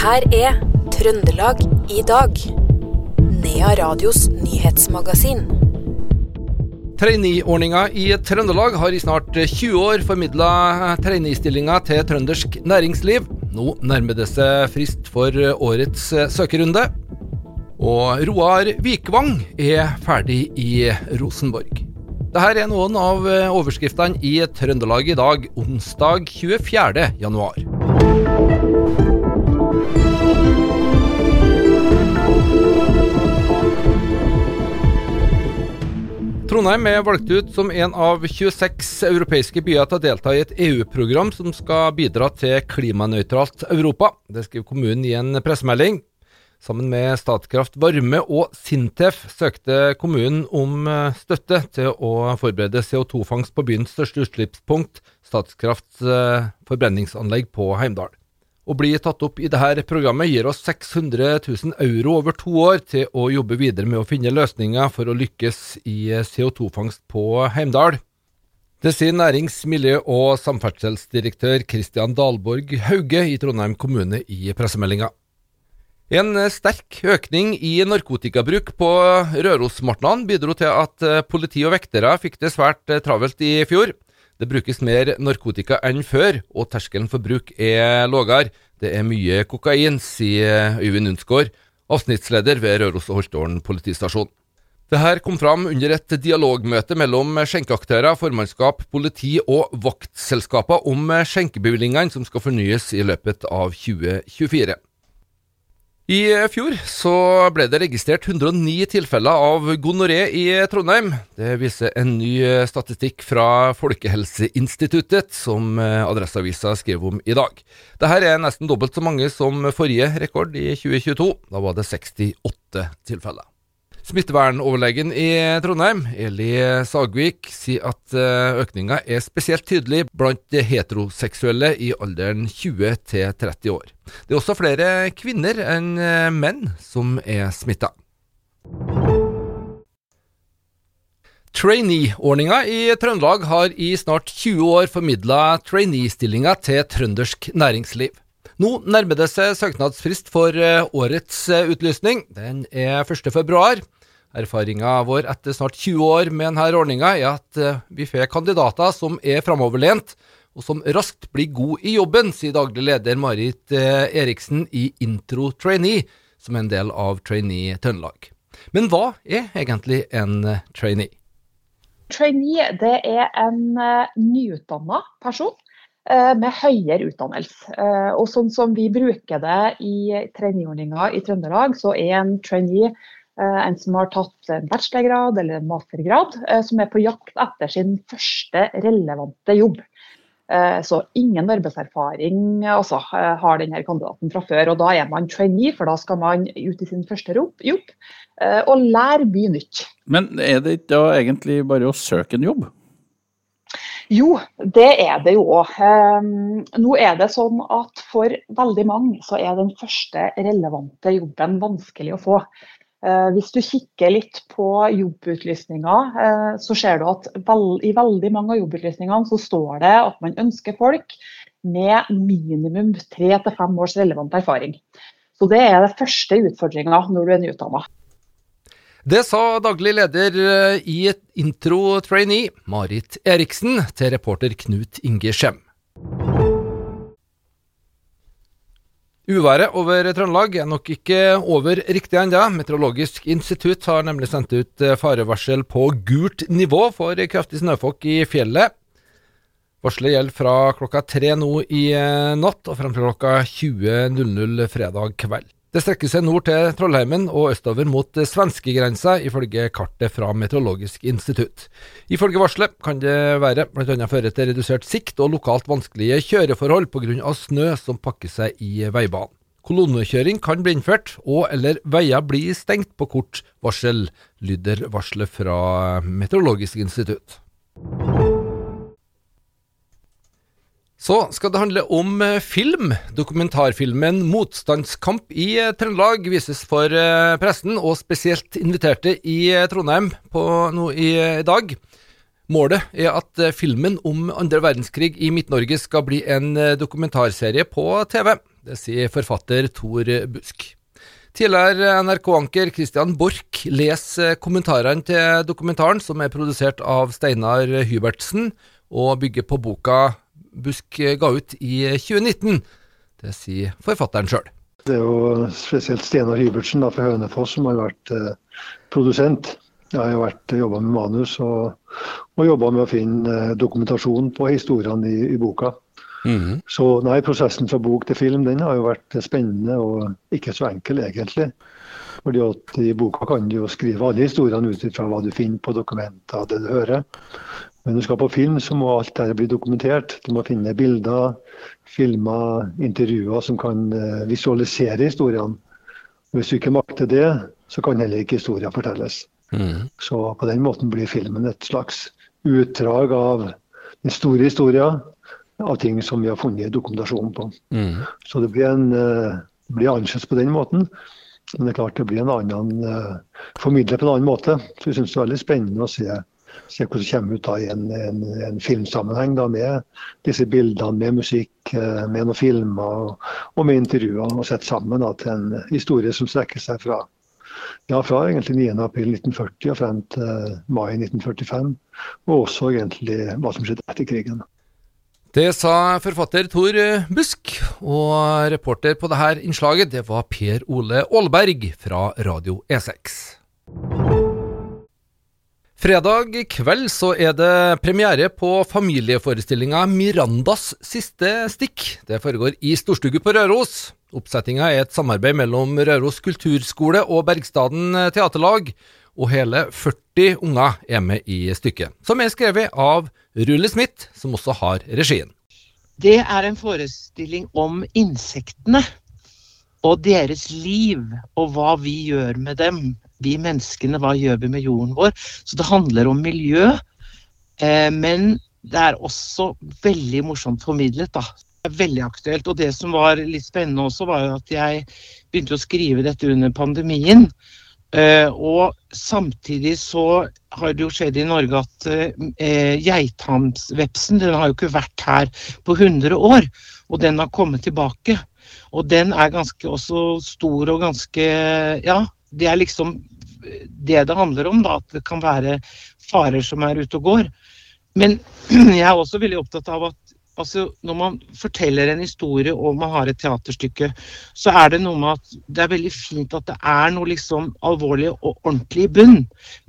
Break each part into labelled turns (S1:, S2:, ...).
S1: her er Trøndelag i dag. Nea Radios nyhetsmagasin.
S2: Trainee-ordninga i Trøndelag har i snart 20 år formidla trainee-stillinger til trøndersk næringsliv. Nå nærmer det seg frist for årets søkerunde. Og Roar Vikvang er ferdig i Rosenborg. Dette er noen av overskriftene i Trøndelag i dag, onsdag 24. Trondheim er valgt ut som en av 26 europeiske byer til å delta i et EU-program som skal bidra til klimanøytralt Europa. Det skriver kommunen i en pressemelding. Sammen med Statkraft Varme og Sintef søkte kommunen om støtte til å forberede CO2-fangst på byens største utslippspunkt, Statkrafts forbrenningsanlegg på Heimdal. Å bli tatt opp i dette programmet gir oss 600 000 euro over to år til å jobbe videre med å finne løsninger for å lykkes i CO2-fangst på Heimdal. Det sier nærings-, miljø- og samferdselsdirektør Kristian Dalborg Hauge i Trondheim kommune i pressemeldinga. En sterk økning i narkotikabruk på Rørosmartnan bidro til at politi og vektere fikk det svært travelt i fjor. Det brukes mer narkotika enn før, og terskelen for bruk er lavere. Det er mye kokain, sier Øyvind Undsgaard, avsnittsleder ved Røros og Holtålen politistasjon. Dette kom fram under et dialogmøte mellom skjenkeaktører, formannskap, politi og vaktselskaper om skjenkebevilgningene som skal fornyes i løpet av 2024. I fjor så ble det registrert 109 tilfeller av gonoré i Trondheim. Det viser en ny statistikk fra Folkehelseinstituttet, som Adresseavisa skrev om i dag. Dette er nesten dobbelt så mange som forrige rekord i 2022. Da var det 68 tilfeller. Smittevernoverlegen i Trondheim, Eli Sagvik, sier at økninga er spesielt tydelig blant heteroseksuelle i alderen 20 til 30 år. Det er også flere kvinner enn menn som er smitta. Trainee-ordninga i Trøndelag har i snart 20 år formidla trainee-stillinger til trøndersk næringsliv. Nå nærmer det seg søknadsfrist for årets utlysning. Den er 1. februar. Erfaringa vår etter snart 20 år med denne ordninga er at vi får kandidater som er framoverlent, og som raskt blir god i jobben, sier daglig leder Marit Eriksen i Intro Trainee, som er en del av Trainee Trøndelag. Men hva er egentlig en trainee?
S3: Trainee det er en nyutdanna person med høyere utdannelse. Og sånn som vi bruker det i traineeordninga i Trøndelag, så er en trainee en som har tatt en bachelorgrad eller en mastergrad, som er på jakt etter sin første relevante jobb. Så ingen arbeidserfaring altså, har denne kandidaten fra før. og Da er man trainee, for da skal man ut i sin første jobb og lære mye nytt.
S4: Men er det ikke da egentlig bare å søke en jobb?
S3: Jo, det er det jo òg. Nå er det sånn at for veldig mange så er den første relevante jobben vanskelig å få. Hvis du kikker litt på jobbutlysninger, så ser du at i veldig mange av jobbutlysningene så står det at man ønsker folk med minimum tre til fem års relevant erfaring. Så det er den første utfordringa når du er nyutdanna.
S2: Det sa daglig leder i Intro Trainee, Marit Eriksen, til reporter Knut Inge Skjem. Uværet over Trøndelag er nok ikke over riktig ennå. Meteorologisk institutt har nemlig sendt ut farevarsel på gult nivå for kraftig snøfokk i fjellet. Varselet gjelder fra klokka tre nå i natt og frem til klokka 20.00 fredag kveld. Det strekker seg nord til Trollheimen og østover mot svenskegrensa, ifølge kartet fra Meteorologisk institutt. Ifølge varselet kan det være bl.a. føre til redusert sikt og lokalt vanskelige kjøreforhold pga. snø som pakker seg i veibanen. Kolonnekjøring kan bli innført, og eller veier blir stengt på kort varsel, lyder varselet fra Meteorologisk institutt. Så skal det handle om film. Dokumentarfilmen 'Motstandskamp i Trøndelag' vises for pressen, og spesielt inviterte i Trondheim på nå i dag. Målet er at filmen om andre verdenskrig i Midt-Norge skal bli en dokumentarserie på TV. Det sier forfatter Tor Busk. Tidligere NRK-anker Christian Borch leser kommentarene til dokumentaren, som er produsert av Steinar Hybertsen, og bygger på boka Busk ga ut i 2019. Det sier forfatteren sjøl.
S5: Det er jo spesielt Steinar Hybertsen fra Hønefoss som har vært eh, produsent. Jeg har jo vært jobba med manus og, og jobba med å finne eh, dokumentasjon på historiene i, i boka. Mm. Så nei, prosessen fra bok til film den har jo vært spennende og ikke så enkel egentlig. Fordi at I boka kan du jo skrive alle historiene ut fra hva du finner på dokumenter, det du hører. Men når du skal på film, så må alt dette bli dokumentert. Du må finne bilder, filmer, intervjuer som kan eh, visualisere historiene. Hvis du ikke makter det, så kan heller ikke historien fortelles. Mm. Så på den måten blir filmen et slags utdrag av den store historien av ting som vi har funnet dokumentasjon på. Mm. Så det blir, en, uh, blir annerledes på den måten. Men det er klart det blir en annen uh, formidler på en annen måte. Så jeg syns det er veldig spennende å se, se hvordan det kommer ut da, i en, en, en filmsammenheng da, med disse bildene, med musikk, uh, med noen filmer og, og med intervjuer. Og sett sammen da, til en historie som strekker seg fra ja, fra egentlig 9.4.1940 og frem til mai 1945. Og også egentlig hva som skjedde etter krigen.
S2: Det sa forfatter Tor Busk, og reporter på dette innslaget det var Per Ole Aalberg fra Radio E6. Fredag kveld så er det premiere på familieforestillinga 'Mirandas siste stikk'. Det foregår i Storstugu på Røros. Oppsettinga er et samarbeid mellom Røros kulturskole og Bergstaden teaterlag, og hele 40 unger er med i stykket, som er skrevet av Rulle Smith, som også har regien.
S6: Det er en forestilling om insektene og deres liv, og hva vi gjør med dem. Vi menneskene, hva gjør vi med jorden vår? Så det handler om miljø, eh, men det er også veldig morsomt formidlet, da. Det er veldig aktuelt. Og det som var litt spennende også, var jo at jeg begynte å skrive dette under pandemien. Uh, og samtidig så har det jo skjedd i Norge at uh, geithamsvepsen den har jo ikke vært her på 100 år. Og den har kommet tilbake. Og den er ganske også stor og ganske Ja, det er liksom det det handler om, da. At det kan være farer som er ute og går. Men jeg er også veldig opptatt av at altså, når man forteller en historie og man har et teaterstykke, så er det noe med at det er veldig fint at det er noe liksom alvorlig og ordentlig i bunn.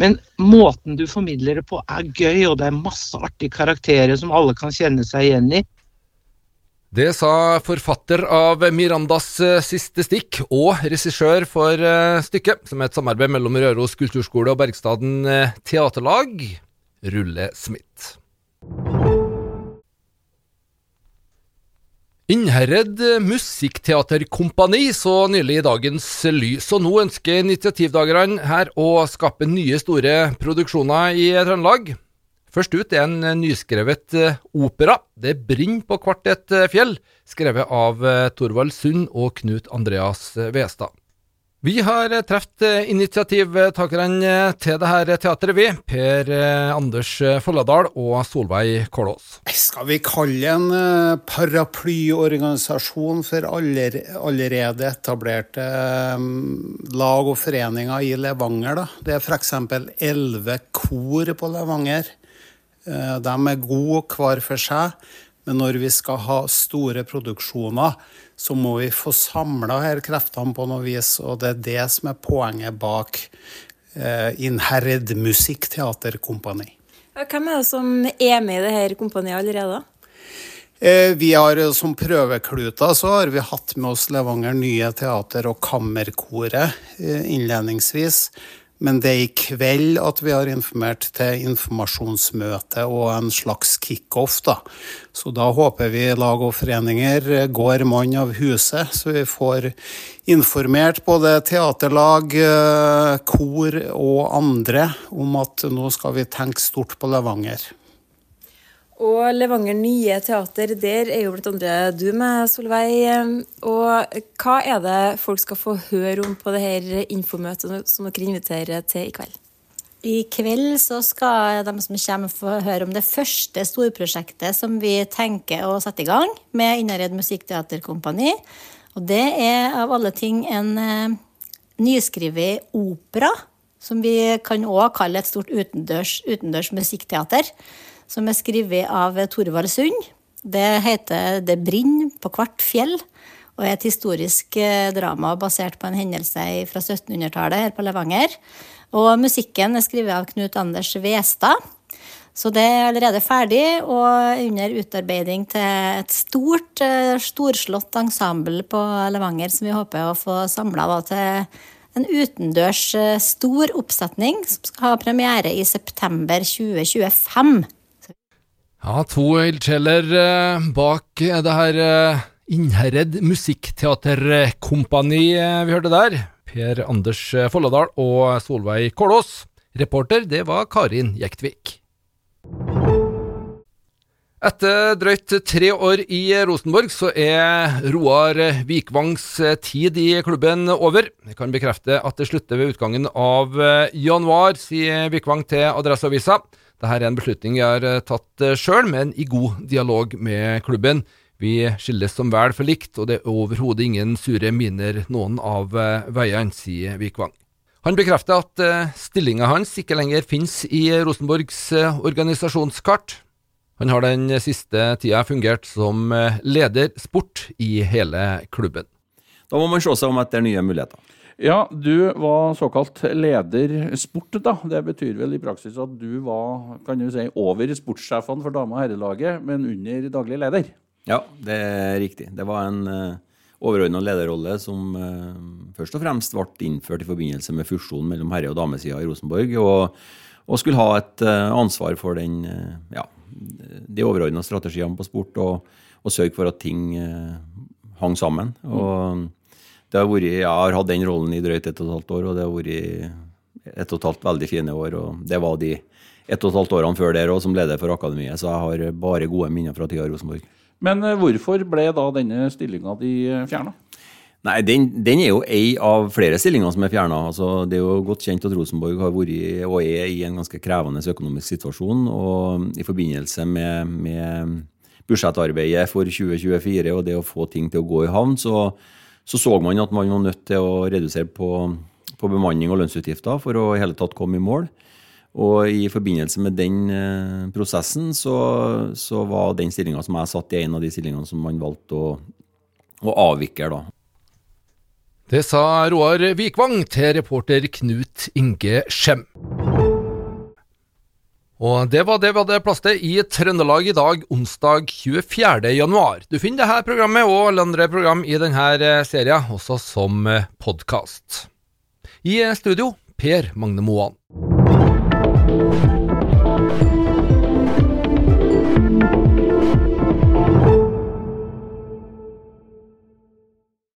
S6: Men måten du formidler det på er gøy, og det er masse artige karakterer som alle kan kjenne seg igjen i.
S2: Det sa forfatter av Mirandas eh, siste stikk og regissør for eh, stykket, som er et samarbeid mellom Røros kulturskole og Bergstaden eh, teaterlag, Rulle Smith. Innherred Musikkteaterkompani så nylig i dagens lys, og nå ønsker initiativdagerne her å skape nye store produksjoner i Trøndelag. Først ut er en nyskrevet eh, opera, 'Det brenner på hvert et eh, fjell', skrevet av eh, Torvald Sund og Knut Andreas Westad. Vi har truffet initiativtakerne til dette teatret, vi. Per eh, Anders Folladal og Solveig Kolås.
S7: Skal vi kalle en eh, paraplyorganisasjon for allerede etablerte eh, lag og foreninger i Levanger, da. Det er f.eks. elleve kor på Levanger. De er gode hver for seg. Men når vi skal ha store produksjoner, så må vi få samla her kreftene på noe vis. Og det er det som er poenget bak eh, Innherred Musikkteaterkompani.
S8: Hvem er det som er med i dette kompaniet allerede?
S7: Eh, vi har eh, Som prøvekluter så har vi hatt med oss Levanger Nye Teater og Kammerkoret eh, innledningsvis. Men det er i kveld at vi har informert til informasjonsmøte og en slags kickoff. Da. Så da håper vi lag og foreninger går mann av huset, så vi får informert både teaterlag, eh, kor og andre om at nå skal vi tenke stort på Levanger.
S8: Og Levanger Nye Teater, der er jo andre du med, Solveig. Og hva er det folk skal få høre om på det her infomøtet som dere inviterer til i kveld?
S9: I kveld så skal de som kommer få høre om det første storprosjektet som vi tenker å sette i gang med Innared Musikkteaterkompani. Og det er av alle ting en eh, nyskrevet opera, som vi kan òg kalle et stort utendørs, utendørs musikkteater, som er skrevet av Torvald Sund. Det heter Det brenner på hvert fjell, og er et historisk eh, drama basert på en hendelse fra 1700-tallet her på Levanger. Og musikken er skrevet av Knut Anders Westad. Så det er allerede ferdig og under utarbeiding til et stort, eh, storslått ensemble på Levanger som vi håper å få samla til en utendørs eh, stor oppsetning som skal ha premiere i september 2025.
S2: Ja, to ildsjeler eh, bak det her Innherred Musikkteaterkompani vi hørte der. Per Anders Folladal og Solveig Kålås. Reporter, det var Karin Jektvik. Etter drøyt tre år i Rosenborg, så er Roar Vikvangs tid i klubben over. Jeg kan bekrefte at det slutter ved utgangen av januar, sier Vikvang til Adresseavisa. Dette er en beslutning jeg har tatt sjøl, men i god dialog med klubben. Vi skilles som vel for likt, og det er overhodet ingen sure miner noen av veiene, sier Vikvang. Han bekrefter at stillinga hans ikke lenger finnes i Rosenborgs organisasjonskart. Han har den siste tida fungert som eh, leder sport i hele klubben.
S10: Da må man se seg om etter nye muligheter.
S4: Ja, du var såkalt leder sport, da. Det betyr vel i praksis at du var kan du si, over sportssjefene for dame- og herrelaget, men under daglig leder?
S10: Ja, det er riktig. Det var en uh, eh, overordna lederrolle som uh, først og fremst ble innført i forbindelse med fusjonen mellom herre- og damesida i Rosenborg, og, og, skulle ha et uh, ansvar for den ja, de overordna strategiene på sport og, og, sørge for at ting hang sammen. Og det har vært, Jeg har hatt den rollen i drøyt ett og et halvt år, og det har vært ett og et halvt veldig fine år. og Det var de ett og et halvt årene før der òg som leder for akademiet, så jeg har bare gode minner fra tida i Rosenborg.
S4: Men eh, hvorfor ble da denne stillinga di fjerna?
S10: Nei, den, den, er jo ei av flere stillinger som er fjerna. Altså, det er jo godt kjent at Rosenborg har vært og er i en ganske krevende økonomisk situasjon. og I forbindelse med, med budsjettarbeidet for 2024 og det å få ting til å gå i havn, så så, så man at man var nødt til å redusere på, på bemanning og lønnsutgifter for å i hele tatt komme i mål. Og i forbindelse med den eh, prosessen så, så var den stillinga som jeg satt i, en av de stillingene som man valgte å, å avvikle. da.
S2: Det sa Roar Vikvang til reporter Knut Inge Skjem. Og det var det vi hadde plass til i Trøndelag i dag, onsdag 24. januar. Du finner dette programmet og alle andre program i denne serien, også som podkast. I studio, Per Magne Moan.